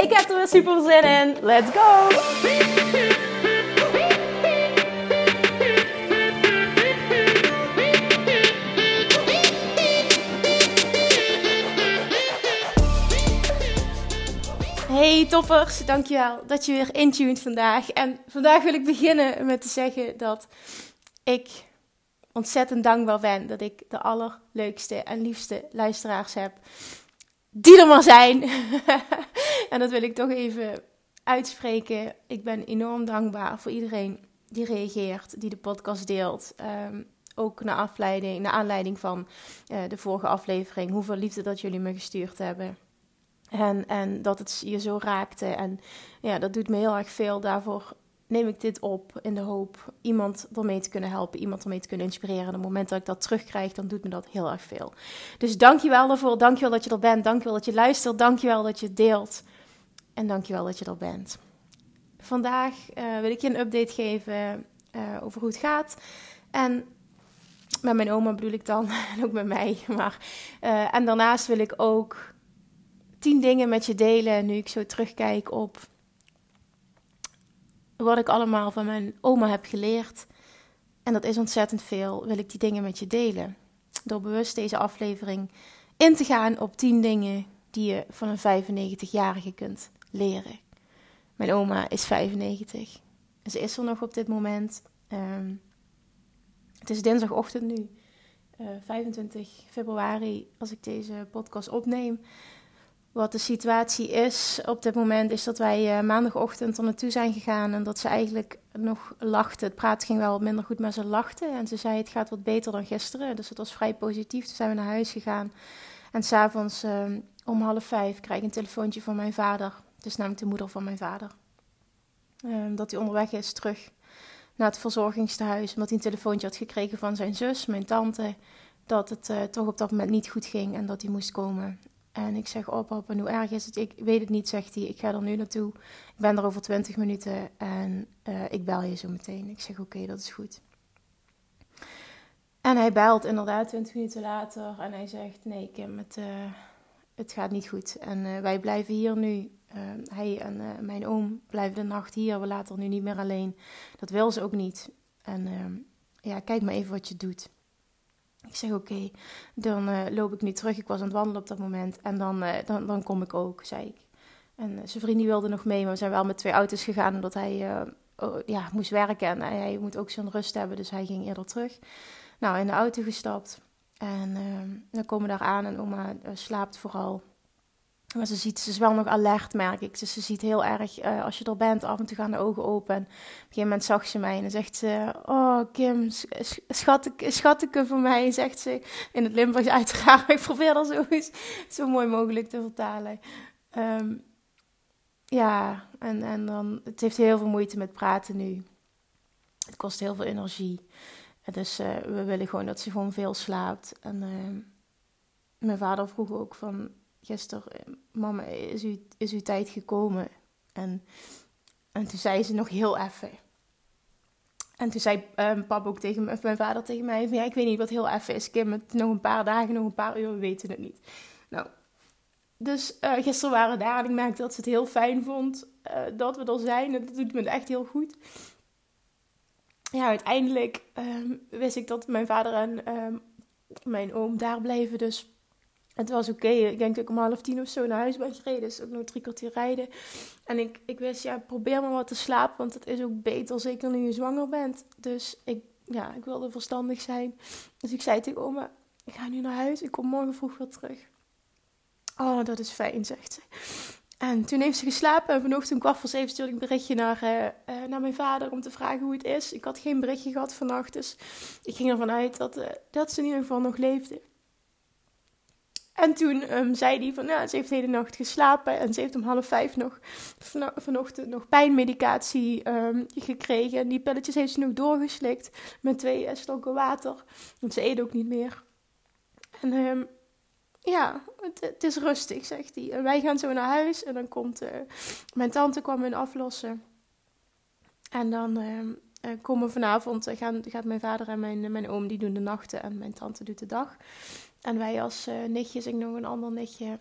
Ik heb er weer super zin in. Let's go! Hey toppers, dankjewel dat je weer intuned vandaag. En vandaag wil ik beginnen met te zeggen dat ik ontzettend dankbaar ben dat ik de allerleukste en liefste luisteraars heb die er maar zijn. en dat wil ik toch even uitspreken. Ik ben enorm dankbaar voor iedereen die reageert, die de podcast deelt. Um, ook naar, afleiding, naar aanleiding van uh, de vorige aflevering. Hoeveel liefde dat jullie me gestuurd hebben. En, en dat het je zo raakte. En ja, dat doet me heel erg veel. Daarvoor neem ik dit op in de hoop iemand ermee te kunnen helpen, iemand ermee te kunnen inspireren. En op het moment dat ik dat terugkrijg, dan doet me dat heel erg veel. Dus dankjewel daarvoor. Dankjewel dat je er bent. Dankjewel dat je luistert. Dankjewel dat je deelt. En dankjewel dat je er bent. Vandaag uh, wil ik je een update geven uh, over hoe het gaat. En met mijn oma bedoel ik dan, en ook met mij. Maar, uh, en daarnaast wil ik ook tien dingen met je delen. Nu ik zo terugkijk op wat ik allemaal van mijn oma heb geleerd. En dat is ontzettend veel. Wil ik die dingen met je delen. Door bewust deze aflevering in te gaan op tien dingen die je van een 95-jarige kunt leren. Mijn oma is 95. Ze is er nog op dit moment. Um, het is dinsdagochtend nu, uh, eh, 25 februari, als ik deze podcast opneem. Wat de situatie is op dit moment, is dat wij uh, maandagochtend er naartoe zijn gegaan en dat ze eigenlijk nog lachte. Het praat ging wel minder goed, maar ze lachte. En ze zei: Het gaat wat beter dan gisteren. Dus dat was vrij positief. Toen zijn we naar huis gegaan. En s'avonds uh, om half vijf krijg ik een telefoontje van mijn vader. Het is namelijk de moeder van mijn vader. Uh, dat hij onderweg is terug naar het verzorgingstehuis. Omdat hij een telefoontje had gekregen van zijn zus, mijn tante. Dat het uh, toch op dat moment niet goed ging en dat hij moest komen. En ik zeg, oh papa, hoe erg is het? Ik weet het niet, zegt hij. Ik ga er nu naartoe. Ik ben er over 20 minuten en uh, ik bel je zo meteen. Ik zeg, oké, dat is goed. En hij belt inderdaad 20 minuten later en hij zegt, nee Kim, het, uh, het gaat niet goed. En wij blijven hier nu. Hij en mijn oom blijven de nacht hier. We laten er nu niet meer alleen. Dat wil ze ook niet. En ja, kijk maar even wat je doet. Ik zeg oké, dan uh, loop ik nu terug. Ik was aan het wandelen op dat moment. En dan, uh, dan, dan kom ik ook, zei ik. En zijn vriend die wilde nog mee, maar we zijn wel met twee auto's gegaan. Omdat hij oh, ja, moest werken en hij moet ook zijn rust hebben. Dus hij ging eerder terug. Nou, in de auto gestapt. En dan komen we daar aan en oma slaapt vooral. Maar ze, ziet, ze is wel nog alert, merk ik. Dus ze ziet heel erg, uh, als je er bent, af en toe gaan de ogen open. En op een gegeven moment zag ze mij en dan zegt ze... Oh, Kim, schatteke voor mij, zegt ze in het Limburgs uiteraard. ik probeer dat zo, zo mooi mogelijk te vertalen. Um, ja, en, en dan... Het heeft heel veel moeite met praten nu. Het kost heel veel energie. En dus uh, we willen gewoon dat ze gewoon veel slaapt. En uh, mijn vader vroeg ook van gisteren, eh, mama, is, is uw tijd gekomen? En, en toen zei ze nog heel even. En toen zei um, pap ook tegen me, mijn vader tegen mij, ja, ik weet niet wat heel even is, Kim, nog een paar dagen, nog een paar uur, we weten het niet. Nou, dus uh, gisteren waren we daar en ik merkte dat ze het heel fijn vond uh, dat we er zijn. En dat doet me echt heel goed. Ja, uiteindelijk um, wist ik dat mijn vader en um, mijn oom daar bleven. Dus het was oké. Ik denk dat ik om half tien of zo naar huis ben gereden. Dus ook nog drie kwartier rijden. En ik, ik wist, ja, probeer maar wat te slapen. Want het is ook beter, zeker nu je zwanger bent. Dus ik, ja, ik wilde verstandig zijn. Dus ik zei tegen oma, ik ga nu naar huis. Ik kom morgen vroeg weer terug. Oh, dat is fijn, zegt ze. En toen heeft ze geslapen en vanochtend kwart voor zeven stuurde ik een berichtje naar, uh, uh, naar mijn vader om te vragen hoe het is. Ik had geen berichtje gehad vannacht, dus ik ging ervan uit dat, uh, dat ze in ieder geval nog leefde. En toen um, zei hij van, ja, ze heeft de hele nacht geslapen en ze heeft om half vijf nog van, vanochtend nog pijnmedicatie um, gekregen. En die pilletjes heeft ze nog doorgeslikt met twee uh, slokken water. Want ze eet ook niet meer. En um, ja, het, is rustig, zegt hij. En wij gaan zo naar huis en dan komt uh, mijn tante kwam hen aflossen. En dan uh, komen vanavond, gaan, gaat mijn vader en mijn, mijn oom, die doen de nachten en mijn tante doet de dag. En wij als uh, nichtjes, ik nog een ander nichtje,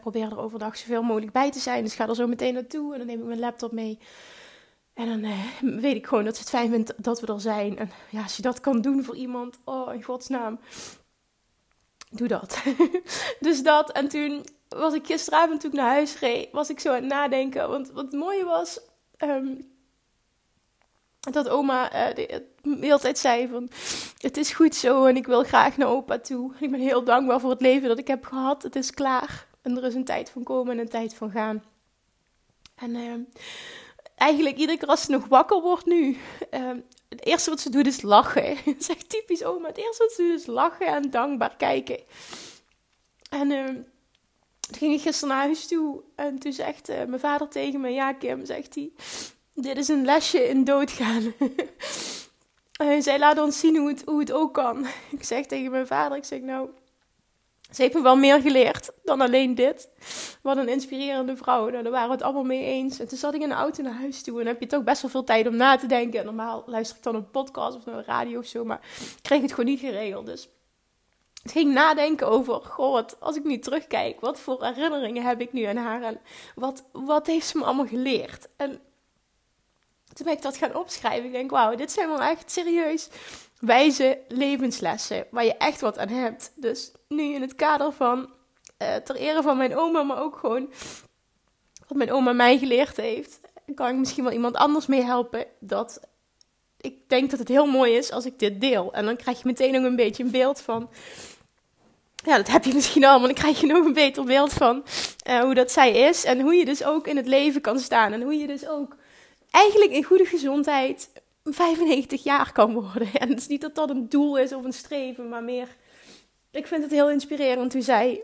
proberen er overdag zoveel mogelijk bij te zijn. Dus ik ga er zo meteen naartoe en dan neem ik mijn laptop mee. En dan weet ik gewoon dat ze het fijn vindt dat we er zijn. En ja, als je dat kan doen voor iemand, oh in godsnaam, doe dat. dus dat. En toen was ik gisteravond toen ik naar huis reed, was ik zo aan het nadenken. Want wat het mooie was, um, dat oma uh, de, de hele tijd zei van, het is goed zo en ik wil graag naar opa toe. Ik ben heel dankbaar voor het leven dat ik heb gehad. Het is klaar. En er is een tijd van komen en een tijd van gaan. En uh, eigenlijk iedere keer als ze nog wakker wordt nu, uh, het eerste wat ze doet is lachen. Het is typisch oma. Het eerste wat ze doet is lachen en dankbaar kijken. En uh, toen ging ik gisteren naar huis toe en toen zegt uh, mijn vader tegen me, ja Kim, zegt hij, dit is een lesje in doodgaan. uh, zij laat ons zien hoe het, hoe het ook kan. Ik zeg tegen mijn vader, ik zeg nou, ze heeft me wel meer geleerd dan alleen dit. Wat een inspirerende vrouw. Nou, daar waren we het allemaal mee eens. En toen zat ik in de auto naar huis toe. En dan heb je toch best wel veel tijd om na te denken. normaal luister ik dan een podcast of een radio of zo. Maar ik kreeg het gewoon niet geregeld. Dus ik ging nadenken over, goh, wat, als ik nu terugkijk, wat voor herinneringen heb ik nu aan haar? En wat, wat heeft ze me allemaal geleerd? En toen ben ik dat gaan opschrijven. Ik denk, wauw, dit zijn wel echt serieus wijze levenslessen waar je echt wat aan hebt. Dus nu in het kader van uh, ter ere van mijn oma, maar ook gewoon wat mijn oma mij geleerd heeft, kan ik misschien wel iemand anders mee helpen. Dat ik denk dat het heel mooi is als ik dit deel. En dan krijg je meteen ook een beetje een beeld van. Ja, dat heb je misschien al, maar dan krijg je nog een beter beeld van uh, hoe dat zij is. En hoe je dus ook in het leven kan staan. En hoe je dus ook eigenlijk in goede gezondheid 95 jaar kan worden. En het is niet dat dat een doel is of een streven, maar meer. Ik vind het heel inspirerend hoe zij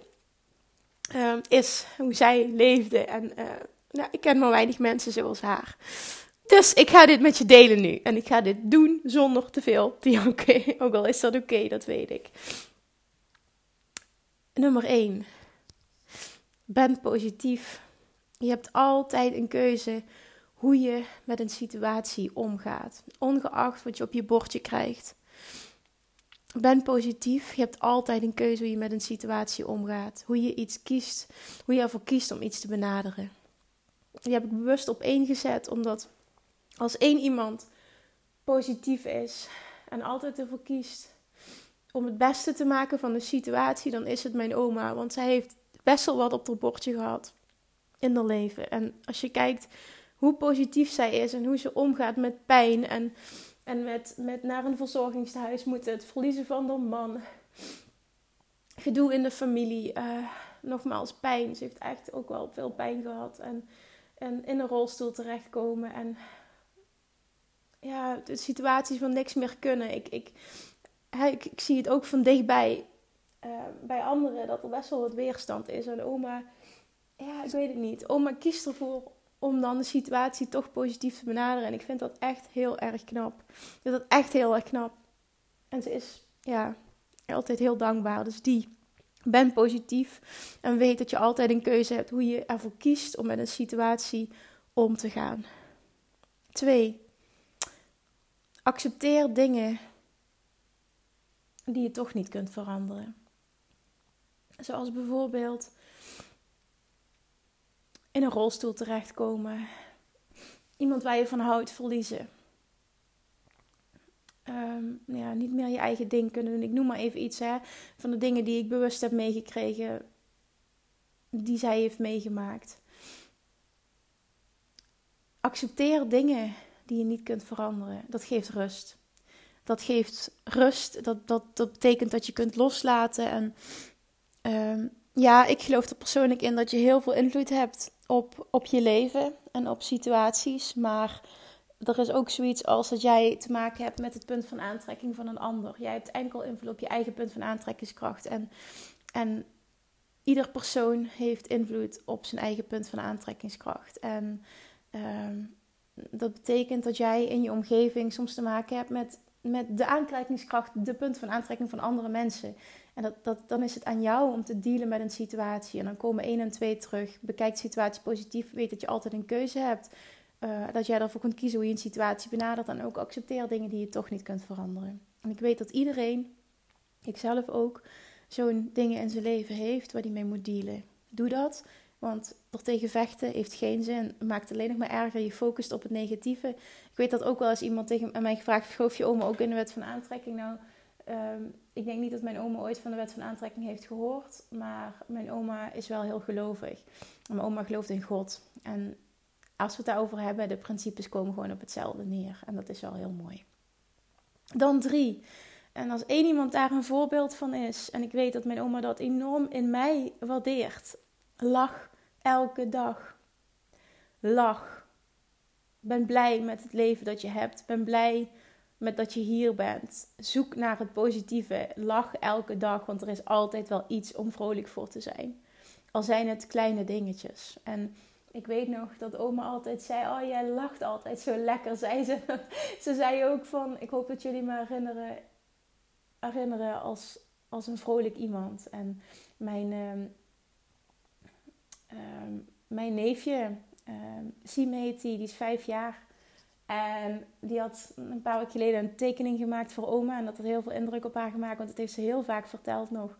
uh, is, hoe zij leefde. En uh, nou, ik ken maar weinig mensen zoals haar. Dus ik ga dit met je delen nu. En ik ga dit doen zonder te veel te janken. Ook al is dat oké, dat weet ik. Nummer 1. Ben positief. Je hebt altijd een keuze hoe je met een situatie omgaat. Ongeacht wat je op je bordje krijgt. Ben positief. Je hebt altijd een keuze hoe je met een situatie omgaat. Hoe je iets kiest. Hoe je ervoor kiest om iets te benaderen. Die heb ik bewust op één gezet, omdat als één iemand positief is en altijd ervoor kiest om het beste te maken van de situatie, dan is het mijn oma. Want zij heeft best wel wat op haar bordje gehad in haar leven. En als je kijkt hoe positief zij is en hoe ze omgaat met pijn en, en met, met naar een verzorgingstehuis moeten, het verliezen van haar man, gedoe in de familie, uh, nogmaals pijn. Ze heeft echt ook wel veel pijn gehad en, en in een rolstoel terechtkomen en ja, de situaties van niks meer kunnen. Ik, ik, ik, ik zie het ook van dichtbij uh, bij anderen dat er best wel wat weerstand is. En oma, ja, ik weet het niet. Oma kiest ervoor om dan de situatie toch positief te benaderen. En ik vind dat echt heel erg knap. Ik vind dat echt heel erg knap. En ze is, ja, altijd heel dankbaar. Dus die, ben positief en weet dat je altijd een keuze hebt hoe je ervoor kiest om met een situatie om te gaan. Twee, accepteer dingen die je toch niet kunt veranderen. Zoals bijvoorbeeld in een rolstoel terechtkomen. Iemand waar je van houdt verliezen. Um, ja, niet meer je eigen ding kunnen doen. Ik noem maar even iets hè, van de dingen die ik bewust heb meegekregen, die zij heeft meegemaakt. Accepteer dingen die je niet kunt veranderen. Dat geeft rust. Dat geeft rust. Dat, dat, dat betekent dat je kunt loslaten. En um, ja, ik geloof er persoonlijk in dat je heel veel invloed hebt op, op je leven en op situaties. Maar er is ook zoiets als dat jij te maken hebt met het punt van aantrekking van een ander. Jij hebt enkel invloed op je eigen punt van aantrekkingskracht. En En ieder persoon heeft invloed op zijn eigen punt van aantrekkingskracht. En ehm, dat betekent dat jij in je omgeving soms te maken hebt met, met de aantrekkingskracht, de punt van aantrekking van andere mensen. En dat, dat, dan is het aan jou om te dealen met een situatie. En dan komen 1 en 2 terug. Bekijk de situatie positief. Weet dat je altijd een keuze hebt. Uh, dat jij ervoor kunt kiezen hoe je een situatie benadert. En ook accepteer dingen die je toch niet kunt veranderen. En ik weet dat iedereen, ikzelf ook, zo'n dingen in zijn leven heeft waar hij mee moet dealen. Doe dat, want er tegen vechten heeft geen zin. Maakt alleen nog maar erger. Je focust op het negatieve. Ik weet dat ook wel eens iemand tegen mij gevraagd: geloof je oma ook in de wet van aantrekking? Nou, ehm, ik denk niet dat mijn oma ooit van de wet van aantrekking heeft gehoord. Maar mijn oma is wel heel gelovig. Mijn oma gelooft in God. En als we het daarover hebben, de principes komen gewoon op hetzelfde neer. En dat is wel heel mooi. Dan drie. En als één iemand daar een voorbeeld van is, en ik weet dat mijn oma dat enorm in mij waardeert, lach elke dag. Lach. Ben blij met het leven dat je hebt. Ben blij met dat je hier bent. Zoek naar het positieve. Lach elke dag, want er is altijd wel iets om vrolijk voor te zijn. Al zijn het kleine dingetjes. En ik weet nog dat oma altijd zei: Oh, jij lacht altijd zo lekker, zei ze. ze zei ook van: Ik hoop dat jullie me herinneren, herinneren als, als een vrolijk iemand. En mijn, uh, mijn neefje, Siem heet die, die is vijf jaar. En die had een paar weken geleden een tekening gemaakt voor oma. En dat had heel veel indruk op haar gemaakt, want het heeft ze heel vaak verteld nog.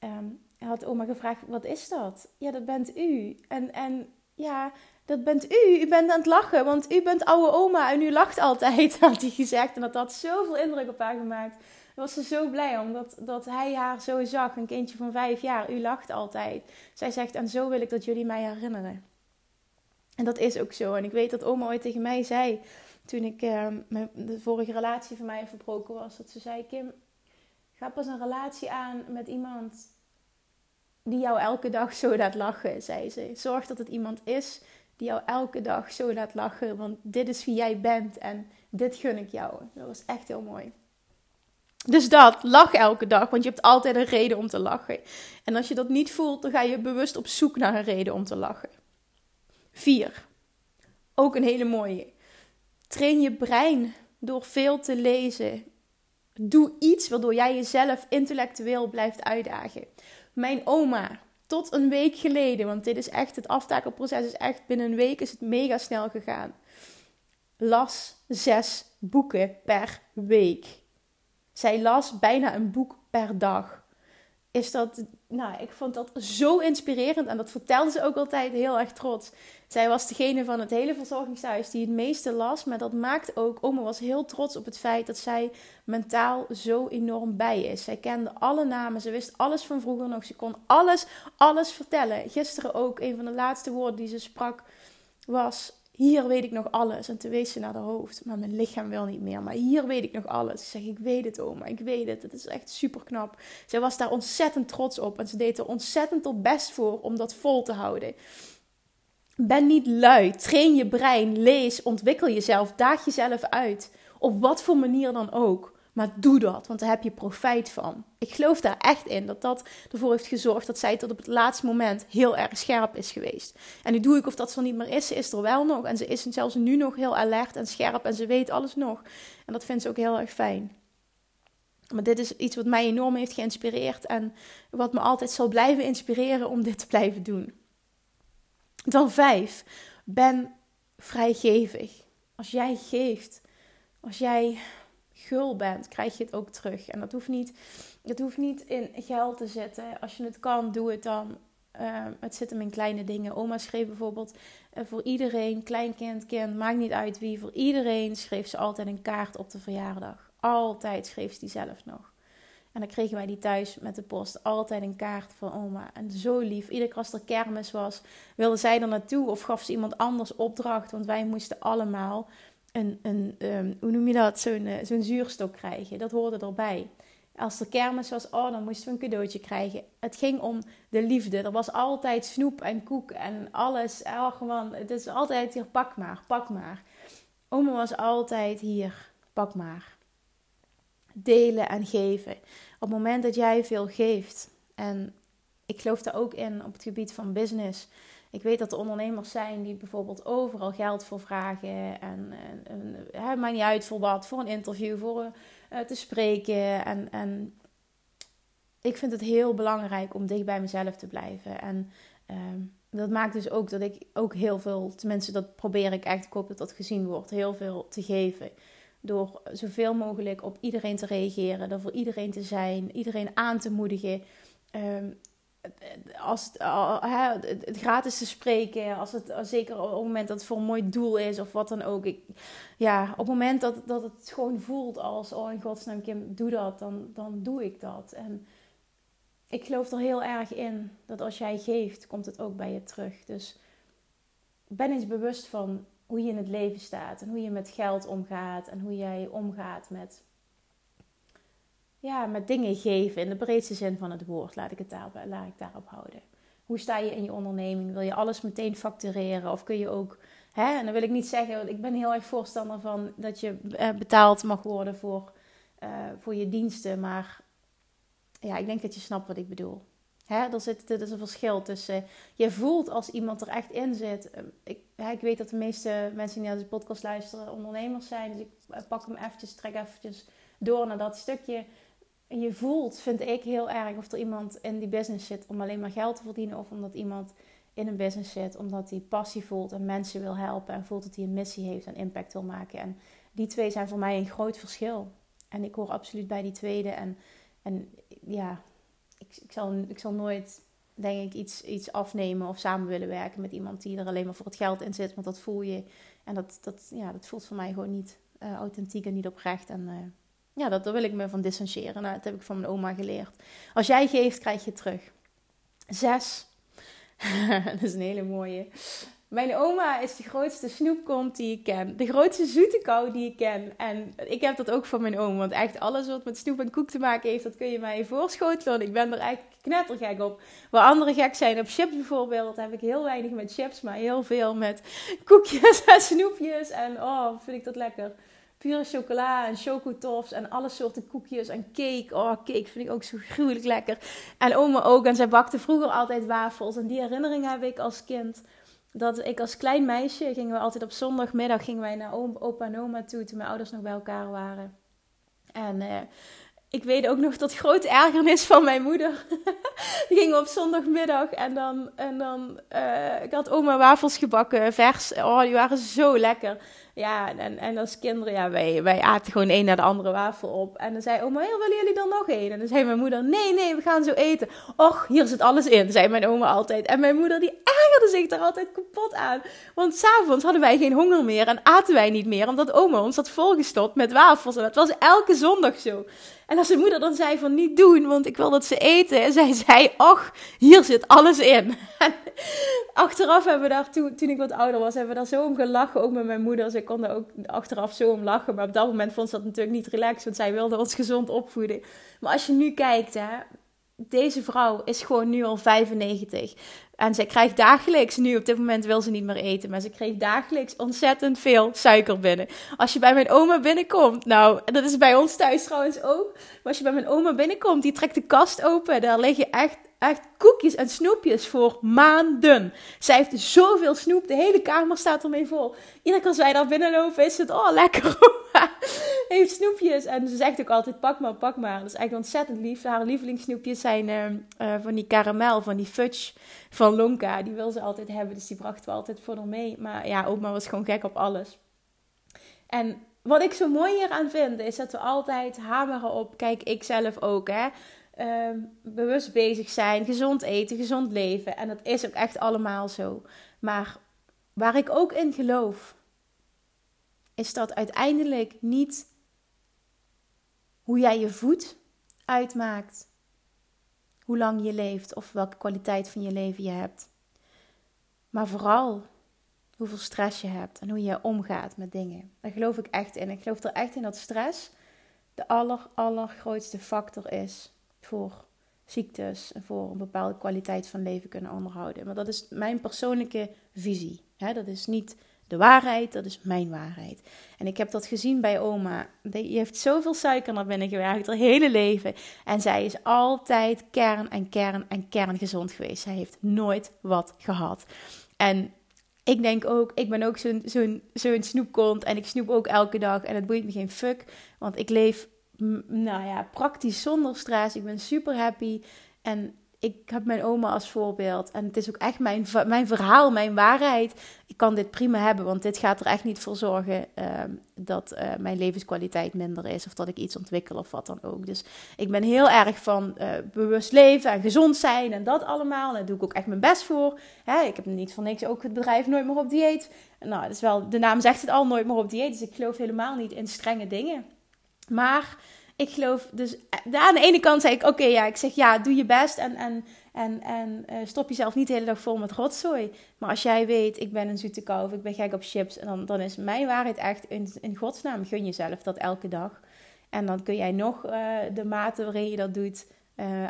Um, had oma gevraagd, wat is dat? Ja, dat bent u. En, en ja, dat bent u. U bent aan het lachen, want u bent oude oma en u lacht altijd, had hij gezegd. En dat had zoveel indruk op haar gemaakt. Was ze zo blij om, dat, hij haar zo zag. Een kindje van vijf jaar, u lacht altijd. Zij zegt, en zo wil ik dat jullie mij herinneren. En dat is ook zo. En ik weet dat oma ooit tegen mij zei, toen ik uh, mijn, de vorige relatie van mij verbroken was, dat ze zei: Kim, ga pas een relatie aan met iemand die jou elke dag zo laat lachen, zei ze. Zorg dat het iemand is die jou elke dag zo laat lachen, want dit is wie jij bent en dit gun ik jou. Dat was echt heel mooi. Dus dat, lach elke dag, want je hebt altijd een reden om te lachen. En als je dat niet voelt, dan ga je bewust op zoek naar een reden om te lachen. 4. Ook een hele mooie. Train je brein door veel te lezen. Doe iets waardoor jij jezelf intellectueel blijft uitdagen. Mijn oma, tot een week geleden, want dit is echt, het aftakelproces is echt binnen een week is het mega snel gegaan. Las zes boeken per week. Zij las bijna een boek per dag is dat, nou, ik vond dat zo inspirerend en dat vertelde ze ook altijd heel erg trots. Zij was degene van het hele verzorgingshuis die het meeste las, maar dat maakt ook, oma was heel trots op het feit dat zij mentaal zo enorm bij is. Zij kende alle namen, ze wist alles van vroeger nog, ze kon alles, alles vertellen. Gisteren ook, een van de laatste woorden die ze sprak was hier weet ik nog alles. En toen wees ze naar de hoofd. Maar mijn lichaam wil niet meer. Maar hier weet ik nog alles. Ik zeg, ik weet het, oma. Ik weet het. Het is echt super knap. Zij was daar ontzettend trots op. En ze deed er ontzettend op best voor om dat vol te houden. Ben niet lui. Train je brein. Lees. Ontwikkel jezelf. Daag jezelf uit. Op wat voor manier dan ook. Maar doe dat, want daar heb je profijt van. Ik geloof daar echt in dat dat ervoor heeft gezorgd dat zij tot op het laatste moment heel erg scherp is geweest. En nu doe ik of dat ze er niet meer is, ze is er wel nog. En ze is zelfs nu nog heel alert en scherp en ze weet alles nog. En dat vindt ze ook heel erg fijn. Maar dit is iets wat mij enorm heeft geïnspireerd en wat me altijd zal blijven inspireren om dit te blijven doen. Dan vijf, ben vrijgevig. Als jij geeft, als jij gul bent, krijg je het ook terug. En dat hoeft niet, het hoeft niet in geld te zitten. Als je het kan, doe het dan. Uh, het zit hem in kleine dingen. Oma schreef bijvoorbeeld uh, voor iedereen, kleinkind, kind, maakt niet uit wie, voor iedereen schreef ze altijd een kaart op de verjaardag. Altijd schreef ze die zelf nog. En dan kregen wij die thuis met de post. Altijd een kaart van oma. En zo lief. Iedere keer er kermis was, wilde zij er naartoe of gaf ze iemand anders opdracht. Want wij moesten allemaal een, een ehm, hoe noem je dat, zo'n uh, zo'n zuurstok krijgen. Dat hoorde erbij. Als er kermis was, oh, dan moesten we een cadeautje krijgen. Het ging om de liefde. Er was altijd snoep en koek en alles. Het is altijd hier, pak maar, pak maar. Oma was altijd hier, pak maar. Delen en geven. Op het moment dat jij veel geeft, En ik geloof daar ook in op het gebied van business. Ik weet dat er ondernemers zijn die bijvoorbeeld overal geld voor vragen. En, en, en niet uit voor wat, voor een interview, voor uh, te spreken. En, en ik vind het heel belangrijk om dicht bij mezelf te blijven. En ehm, dat maakt dus ook dat ik ook heel veel, tenminste dat probeer ik echt, ik hoop dat dat gezien wordt, heel veel te geven. Door zoveel mogelijk op iedereen te reageren, er voor iedereen te zijn, iedereen aan te moedigen. Ehm, als het, het, gratis te spreken, als het, zeker op het moment dat het voor een mooi doel is of wat dan ook. Ik, ja, op het moment dat, dat het gewoon voelt als, oh in godsnaam Kim, doe dat, dan, dan doe ik dat. En ik geloof er heel erg in dat als jij geeft, komt het ook bij je terug. Dus ben eens bewust van hoe je in het leven staat en hoe je met geld omgaat en hoe jij omgaat met, ja, met dingen geven in de breedste zin van het woord. Laat ik het daarop, laat ik daarop houden. Hoe sta je in je onderneming? Wil je alles meteen factureren of kun je ook Hè? En dan wil ik niet zeggen, ik ben heel erg voorstander van dat je eh, betaald mag worden voor, uh, voor je diensten. Maar ja, ik denk dat je snapt wat ik bedoel. Hè, er, zit, er is een verschil tussen. Je voelt als iemand er echt in zit. Ehm, ik, hè, ik weet dat de meeste mensen die naar deze podcast luisteren ondernemers zijn. Dus ik eh, pak hem eventjes, trek eventjes door naar dat stukje. Je voelt, vind ik heel erg, of er iemand in die business zit om alleen maar geld te verdienen. Of omdat iemand in een business zit omdat hij passie voelt en mensen wil helpen. En voelt dat hij een missie heeft en impact wil maken. En die twee zijn voor mij een groot verschil. En ik hoor absoluut bij die tweede. En, en ja, ik, ik, zal, ik zal nooit, denk ik, iets, iets afnemen of samen willen werken met iemand die er alleen maar voor het geld in zit. Want dat voel je. En dat, dat, ja, dat voelt voor mij gewoon niet uh, authentiek en niet oprecht. En uh, ja, dat, daar wil ik me van distancieren. Nou, dat heb ik van mijn oma geleerd. Als jij geeft, krijg je terug. Zes. dat is een hele mooie. Mijn oma is de grootste snoepkont die ik ken. De grootste zoete kou die ik ken. En ik heb dat ook van mijn oom. Want echt alles wat met snoep en koek te maken heeft, dat kun je mij voorschotelen. Ik ben er echt knettergek op. Waar anderen gek zijn op chips bijvoorbeeld, heb ik heel weinig met chips. Maar heel veel met koekjes en snoepjes. En oh, vind ik dat lekker. Pure chocola en chocotofs en alle soorten koekjes en cake. Oh, cake vind ik ook zo gruwelijk lekker. En oma ook. En zij bakte vroeger altijd wafels. En die herinnering heb ik als kind dat ik als klein meisje gingen we altijd op zondagmiddag gingen wij naar opa en oma toe toen mijn ouders nog bij elkaar waren. En uh, ik weet ook nog dat grote ergernis van mijn moeder. die gingen op zondagmiddag en dan, en dan uh, ik had oma wafels gebakken, vers. Oh, die waren zo lekker. Ja, en, en als kinderen, ja, wij, wij aten gewoon één naar de andere wafel op. En dan zei oma, heel, willen jullie dan nog één? En dan zei mijn moeder, nee, nee, we gaan zo eten. Och, hier zit alles in, zei mijn oma altijd. En mijn moeder, die ergerde zich daar altijd kapot aan. Want s'avonds hadden wij geen honger meer en aten wij niet meer. Omdat oma ons had volgestopt met wafels. En dat was elke zondag zo. En als zijn moeder dan zei van niet doen, want ik wil dat ze eten. En zij zei, och, hier zit alles in. achteraf hebben we daar, toen, ik wat ouder was, hebben we daar zo om gelachen. Ook met mijn moeder. Ze kon ook achteraf zo om lachen. Maar op dat moment vond ze dat natuurlijk niet relaxed. Want zij wilde ons gezond opvoeden. Maar als je nu kijkt, hè, deze vrouw is gewoon nu al 95. En zij krijgt dagelijks, nu op dit moment wil ze niet meer eten, maar ze kreeg dagelijks ontzettend veel suiker binnen. Als je bij mijn oma binnenkomt, nou, dat is bij ons thuis trouwens ook. Maar als je bij mijn oma binnenkomt, die trekt de kast open, daar liggen echt echt koekjes en snoepjes voor maanden. Zij heeft zoveel snoep, de hele kamer staat ermee vol. Iedere keer als wij daar binnenlopen is het, oh lekker, heeft snoepjes. En ze zegt ook altijd, pak maar, pak maar. Dat is echt ontzettend lief. Haar lievelingssnoepjes zijn uh, van die karamel, van die fudge van Lonka. Die wil ze altijd hebben, dus die brachten we altijd voor haar mee. Maar ja, oma was gewoon gek op alles. En wat ik zo mooi hier aan vind, is dat we altijd hameren op, kijk, ik zelf ook, hè Ehm, bewust bezig zijn, gezond eten, gezond leven. En dat is ook echt allemaal zo. Maar waar ik ook in geloof, is dat uiteindelijk niet hoe jij je voedt uitmaakt, hoe lang je leeft of welke kwaliteit van je leven je hebt. Maar vooral hoeveel stress je hebt en hoe je omgaat met dingen. Daar geloof ik echt in. Ik geloof er echt in dat stress de aller, allergrootste factor is voor ziektes en voor een bepaalde kwaliteit van leven kunnen onderhouden. Maar dat is mijn persoonlijke visie. Hè? Dat is niet de waarheid, dat is mijn waarheid. En ik heb dat gezien bij oma. Die heeft zoveel suiker naar binnen gewerkt, haar hele leven. En zij is altijd kern en kern en kern gezond geweest. Zij heeft nooit wat gehad. En ik denk ook, ik ben ook zo'n zo'n en ik snoep ook elke dag en het boeit me geen fuck. Want ik leef, nou ja, praktisch zonder stress. Ik ben super happy en ik heb mijn oma als voorbeeld. En het is ook echt mijn, mijn verhaal, mijn waarheid. Ik kan dit prima hebben, want dit gaat er echt niet voor zorgen ehm, dat uh, mijn levenskwaliteit minder is. Of dat ik iets ontwikkel of wat dan ook. Dus ik ben heel erg van uh, bewust leven en gezond zijn en dat allemaal. En daar doe ik ook echt mijn best voor. Hè, ik heb niet voor niks ook het bedrijf Nooit meer op dieet. Nou, dat is wel, de naam zegt het al, Nooit meer op dieet. Dus ik geloof helemaal niet in strenge dingen. Maar ik geloof dus eh, aan de ene kant zei ik oké ja ik zeg ja doe je best en en en, en uh, stop jezelf niet de hele dag vol met rotzooi. Maar als jij weet ik ben een zoete kou of ik ben gek op chips en dan, dan is mijn waarheid echt in, in godsnaam gun jezelf dat elke dag. En dan kun jij nog uh, de mate waarin je dat doet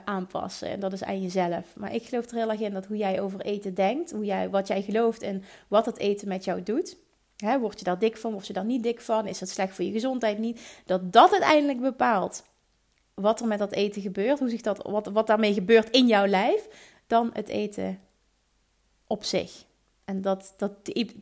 aanpassen. En dat is aan jezelf. Maar ik geloof er heel erg in dat hoe jij over eten denkt hoe jij wat jij gelooft en wat het eten met jou doet Hè, word je daar dik van, word je daar niet dik van? Is dat slecht voor je gezondheid niet? Dat dat uiteindelijk bepaalt wat er met dat eten gebeurt, hoe zich dat, wat, wat daarmee gebeurt in jouw lijf, dan het eten op zich. En dat, dat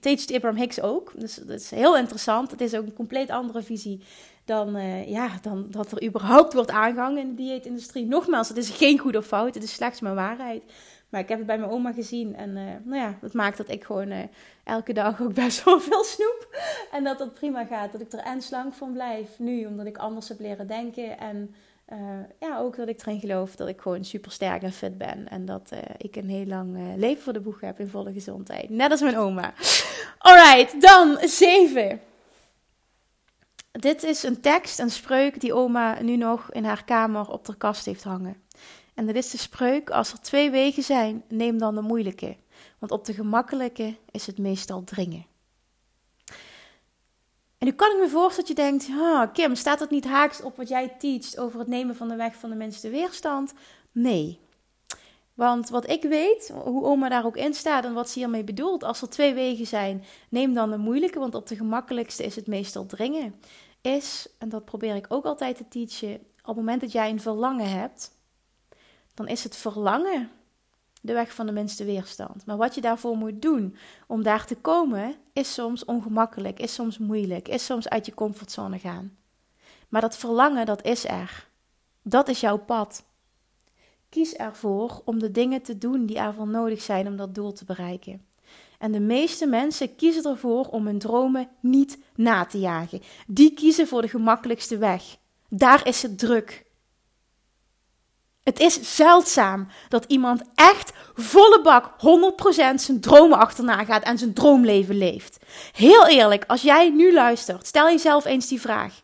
teacht Abraham Hicks ook. Dus dat is heel interessant. Het is ook een compleet andere visie dan, uh, ja, dan dat er überhaupt wordt aangehangen in de dieetindustrie. Nogmaals, het is geen goed of fout. Het is slechts mijn waarheid. Maar ik heb het bij mijn oma gezien. En uh, nou ja, dat maakt dat ik gewoon uh, elke dag ook best wel veel snoep. En dat dat prima gaat. Dat ik er en slank van blijf nu, omdat ik anders heb leren denken. En uh, ja, ook dat ik erin geloof dat ik gewoon super sterk en fit ben. En dat ik een heel lang leven voor de boeg heb in volle gezondheid. Net als mijn oma. Alright, dan 7. Dit is een tekst, een spreuk die oma nu nog in haar kamer op de kast heeft hangen. En dat is de spreuk: als er twee wegen zijn, neem dan de moeilijke. Want op de gemakkelijke is het meestal dringen. En nu kan ik me voorstellen dat je denkt: oh, Kim, staat dat niet haaks op wat jij teacht over het nemen van de weg van de minste weerstand? Nee. Want wat ik weet, hoe oma daar ook in staat en wat ze hiermee bedoelt, als er twee wegen zijn, neem dan de moeilijke, want op de gemakkelijkste is het meestal dringen. Is, en dat probeer ik ook altijd te teachen, op het moment dat jij een verlangen hebt, dan is het verlangen de weg van de minste weerstand. Maar wat je daarvoor moet doen om daar te komen, is soms ongemakkelijk, is soms moeilijk, is soms uit je comfortzone gaan. Maar dat verlangen, dat is er. Dat is jouw pad. Kies ervoor om de dingen te doen die ervoor nodig zijn om dat doel te bereiken. En de meeste mensen kiezen ervoor om hun dromen niet na te jagen. Die kiezen voor de gemakkelijkste weg. Daar is het druk. Het is zeldzaam dat iemand echt volle bak 100% zijn dromen achterna gaat en zijn droomleven leeft. Heel eerlijk, als jij nu luistert, stel jezelf eens die vraag.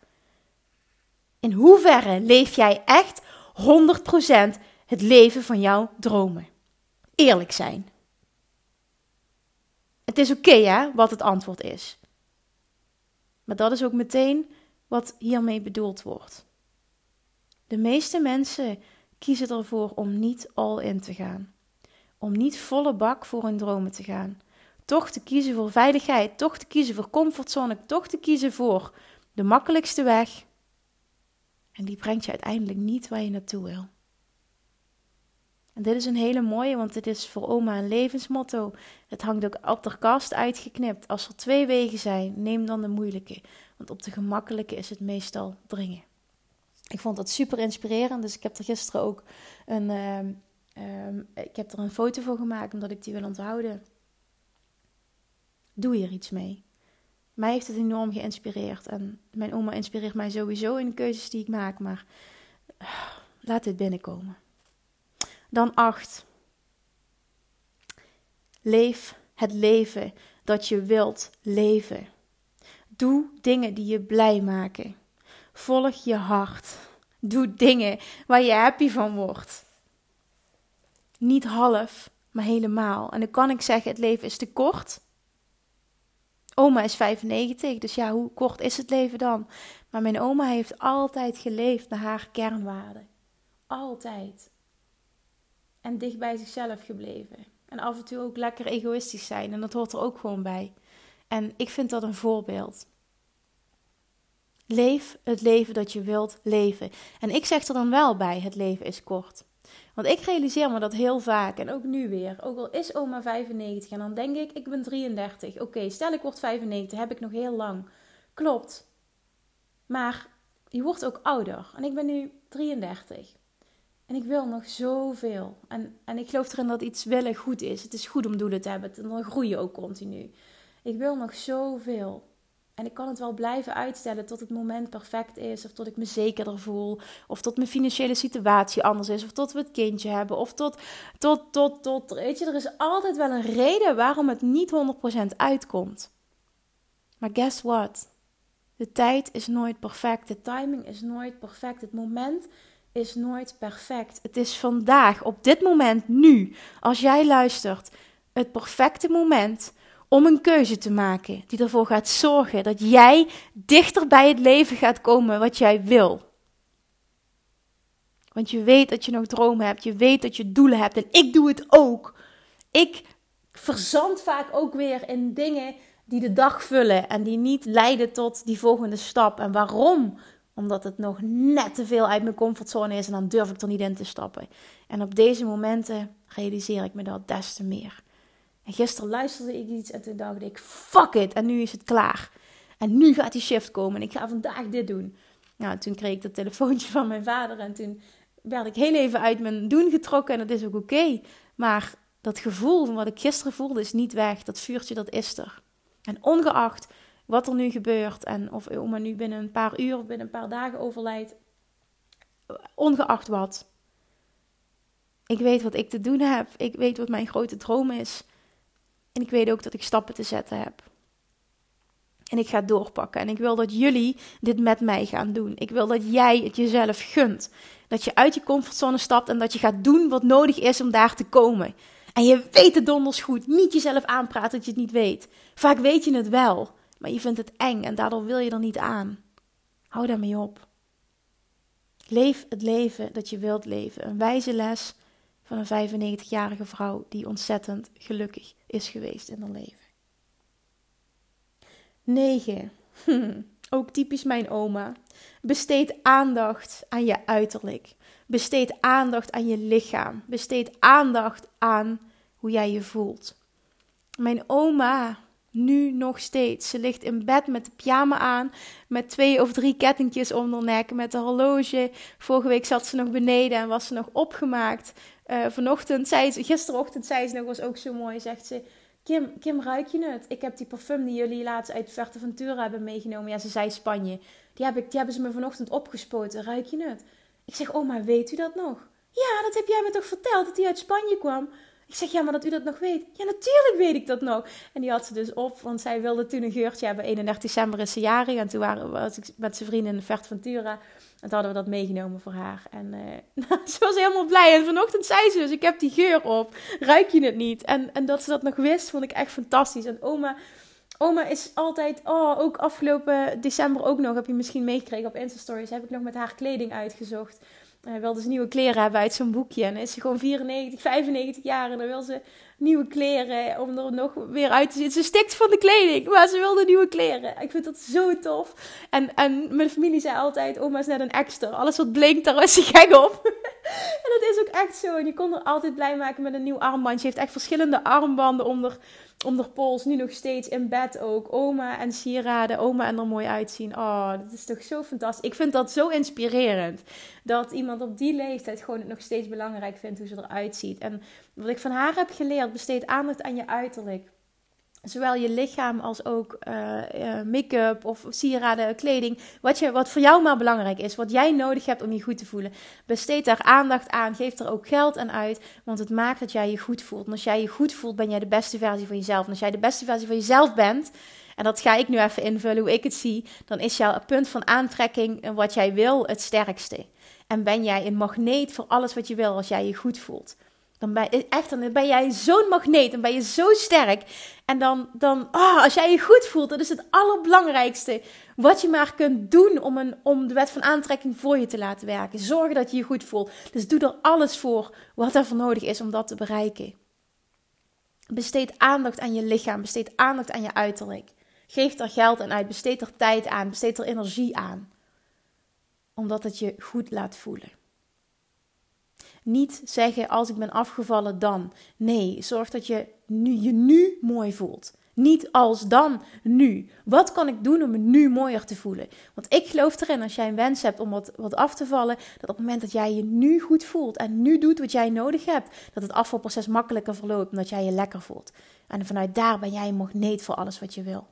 In hoeverre leef jij echt 100% het leven van jouw dromen? Eerlijk zijn. Het is oké, hè, wat het antwoord is. Maar dat is ook meteen wat hiermee bedoeld wordt. De meeste mensen kiezen ervoor om niet all in te gaan. Om niet volle bak voor hun dromen te gaan. Toch te kiezen voor veiligheid, toch te kiezen voor comfortzone, toch te kiezen voor de makkelijkste weg. En die brengt je uiteindelijk niet waar je naartoe wil. En dit is een hele mooie, want dit is voor oma een levensmotto. Het hangt ook op de kast uitgeknipt. Als er twee wegen zijn, neem dan de moeilijke. Want op de gemakkelijke is het meestal dringen. Ik vond dat super inspirerend. Dus ik heb er gisteren ook een, ehm, ehm, ik heb er een foto voor gemaakt omdat ik die wil onthouden. Doe hier iets mee. Mij heeft het enorm geïnspireerd. En mijn oma inspireert mij sowieso in de keuzes die ik maak. Maar uh, laat dit binnenkomen. Dan acht. Leef het leven dat je wilt leven. Doe dingen die je blij maken. Volg je hart. Doe dingen waar je happy van wordt. Niet half, maar helemaal. En dan kan ik zeggen: het leven is te kort. Oma is 95, dus ja, hoe kort is het leven dan? Maar mijn oma heeft altijd geleefd naar haar kernwaarden. Altijd. En dicht bij zichzelf gebleven. En af en toe ook lekker egoïstisch zijn. En dat hoort er ook gewoon bij. En ik vind dat een voorbeeld. Leef het leven dat je wilt leven. En ik zeg er dan wel bij: het leven is kort. Want ik realiseer me dat heel vaak en ook nu weer. Ook al is oma 95 en dan denk ik: ik ben 33. Oké, stel ik word 95, heb ik nog heel lang. Klopt. Maar je wordt ook ouder. En ik ben nu 33. En ik wil nog zoveel. En, en ik geloof erin dat iets willen goed is. Het is goed om doelen te hebben. En dan groei je ook continu. Ik wil nog zoveel. En ik kan het wel blijven uitstellen tot het moment perfect is. Of tot ik me zekerder voel. Of tot mijn financiële situatie anders is. Of tot we het kindje hebben. Of tot, tot, tot, tot. Weet je, er is altijd wel een reden waarom het niet 100% uitkomt. Maar guess what? De tijd is nooit perfect. De timing is nooit perfect. Het moment is nooit perfect. Het is vandaag, op dit moment, nu, als jij luistert, het perfecte moment om een keuze te maken die ervoor gaat zorgen dat jij dichter bij het leven gaat komen wat jij wil. Want je weet dat je nog dromen hebt, je weet dat je doelen hebt en ik doe het ook. Ik verzand vaak ook weer in dingen die de dag vullen en die niet leiden tot die volgende stap. En waarom? Omdat het nog net te veel uit mijn comfortzone is en dan durf ik er niet in te stappen. En op deze momenten realiseer ik me dat des te meer. En gisteren luisterde ik iets en toen dacht ik: fuck it, en nu is het klaar. En nu gaat die shift komen en ik ga vandaag dit doen. Nou, toen kreeg ik dat telefoontje van mijn vader en toen werd ik heel even uit mijn doen getrokken en dat is ook oké. Maar dat gevoel van wat ik gisteren voelde is niet weg. Dat vuurtje, dat is er. En ongeacht wat er nu gebeurt en of oma nu binnen een paar uur of binnen een paar dagen overlijdt, ongeacht wat. Ik weet wat ik te doen heb. Ik weet wat mijn grote droom is. En ik weet ook dat ik stappen te zetten heb. En ik ga doorpakken. En ik wil dat jullie dit met mij gaan doen. Ik wil dat jij het jezelf gunt. Dat je uit je comfortzone stapt en dat je gaat doen wat nodig is om daar te komen. En je weet het donders goed. Niet jezelf aanpraten dat je het niet weet. Vaak weet je het wel, maar je vindt het eng en daardoor wil je er niet aan. Hou daarmee op. Leef het leven dat je wilt leven. Een wijze les van een 95-jarige vrouw die ontzettend gelukkig is geweest in haar leven. 9. Ook typisch mijn oma. Besteed aandacht aan je uiterlijk. Besteed aandacht aan je lichaam. Besteed aandacht aan hoe jij je voelt. Mijn oma, nu nog steeds. Ze ligt in bed met de pyjama aan, met twee of drie kettingjes om haar nek, met een horloge. Vorige week zat ze nog beneden en was ze nog opgemaakt. Uh, vanochtend zei ze, gisterochtend zei ze nog, was ook zo mooi, zegt ze... Kim, Kim, ruik je het? Ik heb die parfum die jullie laatst uit Ventura hebben meegenomen. Ja, ze zei Spanje. Die, heb ik, die hebben ze me vanochtend opgespoten. Ruik je het? Ik zeg, oma, weet u dat nog? Ja, dat heb jij me toch verteld, dat die uit Spanje kwam? Ik zeg, ja, maar dat u dat nog weet. Ja, natuurlijk weet ik dat nog. En die had ze dus op, want zij wilde toen een geurtje hebben. 31 december is ze jarig. En toen waren, was ik met zijn vrienden in Ventura. En toen hadden we dat meegenomen voor haar. En uh, ze was helemaal blij. En vanochtend zei ze dus, ik heb die geur op. Ruik je het niet? En, en dat ze dat nog wist, vond ik echt fantastisch. En oma... Oma is altijd, oh, ook afgelopen december ook nog, heb je misschien meegekregen op Insta Stories, heb ik nog met haar kleding uitgezocht. Hij uh, wilde ze nieuwe kleren hebben uit zo'n boekje. En is ze gewoon 94, 95 jaar. En dan wil ze nieuwe kleren om er nog weer uit te zien. Ze stikt van de kleding, maar ze wilde nieuwe kleren. Ik vind dat zo tof. En, en mijn familie zei altijd, oma is net een extra. Alles wat blinkt, daar was ze gek op. en dat is ook echt zo. En je kon er altijd blij maken met een nieuw armband. Je heeft echt verschillende armbanden onder om de pols nu nog steeds in bed ook. Oma en sieraden, oma en er mooi uitzien. Oh, dat is toch zo fantastisch. Ik vind dat zo inspirerend. Dat iemand op die leeftijd gewoon het nog steeds belangrijk vindt hoe ze eruit ziet. En wat ik van haar heb geleerd, besteed aandacht aan je uiterlijk zowel je lichaam als ook uh, uh, make-up of sieraden, kleding. Wat, je, wat voor jou maar belangrijk is. Wat jij nodig hebt om je goed te voelen. Besteed daar aandacht aan. Geef er ook geld aan uit. Want het maakt dat jij je goed voelt. En als jij je goed voelt, ben jij de beste versie van jezelf. En als jij de beste versie van jezelf bent. En dat ga ik nu even invullen hoe ik het zie. Dan is jouw punt van aantrekking wat jij wil het sterkste. En ben jij een magneet voor alles wat je wil als jij je goed voelt. Dan ben, echt, dan ben jij zo'n magneet. Dan ben je zo sterk. En dan, dan oh, als jij je goed voelt, dat is het allerbelangrijkste. Wat je maar kunt doen om, een, om de wet van aantrekking voor je te laten werken. Zorg dat je je goed voelt. Dus doe er alles voor wat er voor nodig is om dat te bereiken. Besteed aandacht aan je lichaam. Besteed aandacht aan je uiterlijk. Geef er geld aan uit, besteed er tijd aan, besteed er energie aan. Omdat het je goed laat voelen. Niet zeggen als ik ben afgevallen dan. Nee, zorg dat je nu, je nu mooi voelt. Niet als dan, nu. Wat kan ik doen om me nu mooier te voelen? Want ik geloof erin, als jij een wens hebt om wat, wat af te vallen, dat op het moment dat jij je nu goed voelt en nu doet wat jij nodig hebt, dat het afvalproces makkelijker verloopt omdat jij je lekker voelt. En vanuit daar ben jij een magneet voor alles wat je wil.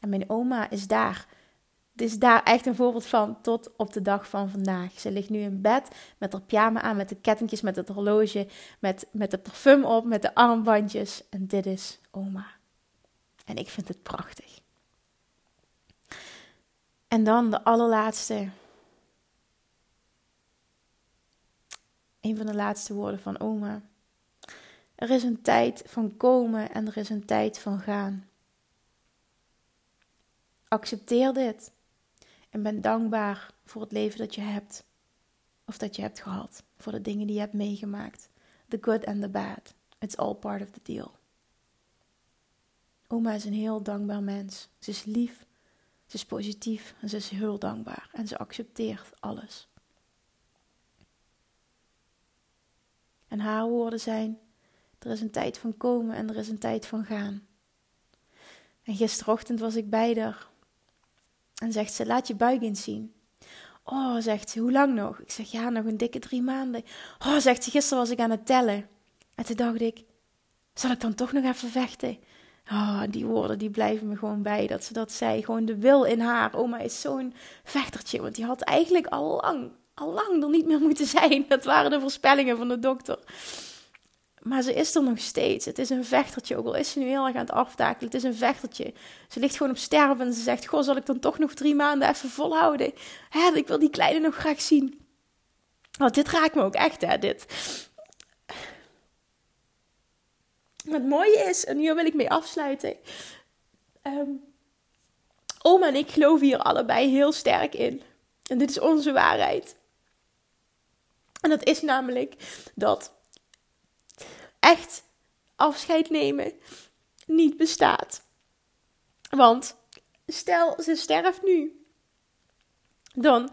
En mijn oma is daar. Is daar echt een voorbeeld van tot op de dag van vandaag. Ze ligt nu in bed met haar pyjama aan, met de kettingjes, met het horloge, met, met de parfum op, met de armbandjes. En dit is oma. En ik vind het prachtig. En dan de allerlaatste. Een van de laatste woorden van oma. Er is een tijd van komen en er is een tijd van gaan. Accepteer dit en ben dankbaar voor het leven dat je hebt. Of dat je hebt gehad. Voor de dingen die je hebt meegemaakt. The good and the bad. It's all part of the deal. Oma is een heel dankbaar mens. Ze is lief, ze is positief en ze is heel dankbaar. En ze accepteert alles. En haar woorden zijn: er is een tijd van komen en er is een tijd van gaan. En gisterochtend was ik bij haar. En zegt ze: Laat je buik eens zien. Oh, zegt ze, hoe lang nog? Ik zeg: Ja, nog een dikke drie maanden. Oh, zegt ze: Gisteren was ik aan het tellen. En toen dacht ik: Zal ik dan toch nog even vechten? Oh, die woorden die blijven me gewoon bij. Dat ze dat zei. Gewoon de wil in haar. Oma is zo'n vechtertje. Want die had eigenlijk al lang, al lang er niet meer moeten zijn. Dat waren de voorspellingen van de dokter. Maar ze is er nog steeds. Het is een vechtertje. Ook al is ze nu heel erg aan het aftakelen. Het is een vechtertje. Ze ligt gewoon op sterven. En ze zegt: Goh, zal ik dan toch nog drie maanden even volhouden? Hè, ik wil die kleine nog graag zien. Want dit raakt me ook echt, hè, dit. het mooie is, en hier wil ik mee afsluiten. Um, oma en ik geloven hier allebei heel sterk in. En dit is onze waarheid. En dat is namelijk dat echt afscheid nemen niet bestaat. Want stel ze sterft nu, dan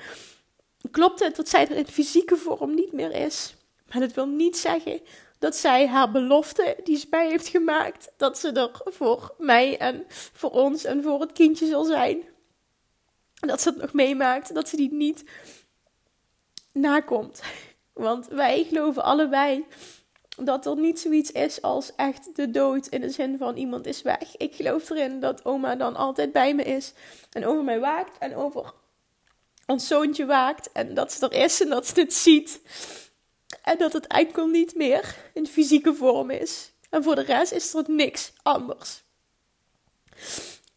klopt het dat zij er in fysieke vorm niet meer is. Maar dat wil niet zeggen dat zij haar belofte die ze mij heeft gemaakt, dat ze er voor mij en voor ons en voor het kindje zal zijn. Dat ze het nog meemaakt, dat ze die niet nakomt. Want wij geloven allebei dat er niet zoiets is als echt de dood in de zin van iemand is weg. Ik geloof erin dat oma dan altijd bij me is en over mij waakt en over ons zoontje waakt en dat ze er is en dat ze dit ziet. En dat het enkel niet meer in fysieke vorm is. En voor de rest is er niks anders.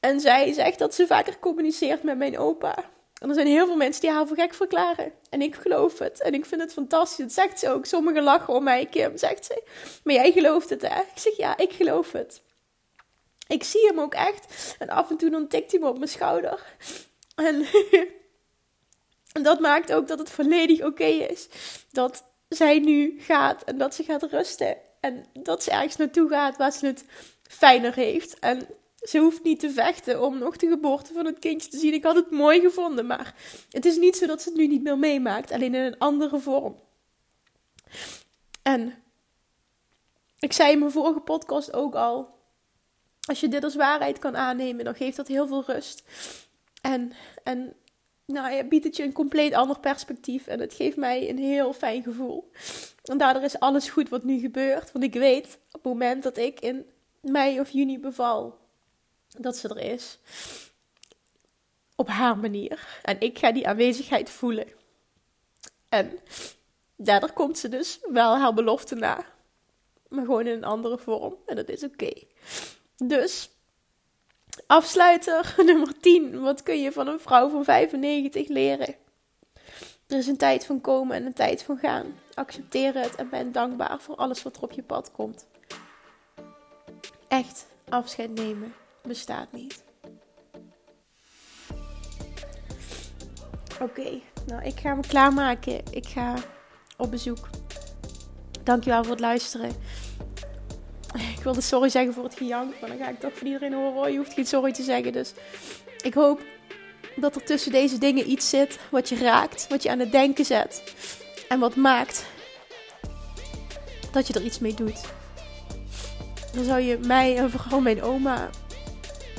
En zij zegt dat ze vaker communiceert met mijn opa. En er zijn heel veel mensen die haar voor gek verklaren. En ik geloof het. En ik vind het fantastisch. Dat zegt ze ook. Sommigen lachen om mij, Kim, zegt ze. Maar jij gelooft het, hè? Ik zeg, ja, ik geloof het. Ik zie hem ook echt. En af en toe dan tikt hij me op mijn schouder. En, en dat maakt ook dat het volledig oké is. Dat zij nu gaat en dat ze gaat rusten. En dat ze ergens naartoe gaat waar ze het fijner heeft. En ze hoeft niet te vechten om nog de geboorte van het kindje te zien. Ik had het mooi gevonden, maar het is niet zo dat ze het nu niet meer meemaakt, alleen in een andere vorm. En ik zei in mijn vorige podcast ook al: als je dit als waarheid kan aannemen, dan geeft dat heel veel rust. En, en nou ja, biedt het je een compleet ander perspectief. En het geeft mij een heel fijn gevoel. En daardoor is alles goed wat nu gebeurt. Want ik weet op het moment dat ik in mei of juni beval, dat ze er is. Op haar manier. En ik ga die aanwezigheid voelen. En daardoor komt ze dus wel haar belofte na. Maar gewoon in een andere vorm. En dat is oké. Dus Afsluiter nummer 10. Wat kun je van een vrouw van 95 leren? Er is een tijd van komen en een tijd van gaan. Accepteer het en ben dankbaar voor alles wat er op je pad komt. Echt afscheid nemen bestaat niet. Oké, nou ik ga me klaarmaken. Ik ga op bezoek. Dankjewel voor het luisteren. ik wilde sorry zeggen voor het gejank, maar dan ga ik toch voor iedereen horen. Je hoeft geen sorry te zeggen. Dus ik hoop dat er tussen deze dingen iets zit wat je raakt, wat je aan het denken zet. En wat maakt dat je er iets mee doet. Dan zou je mij en vooral mijn oma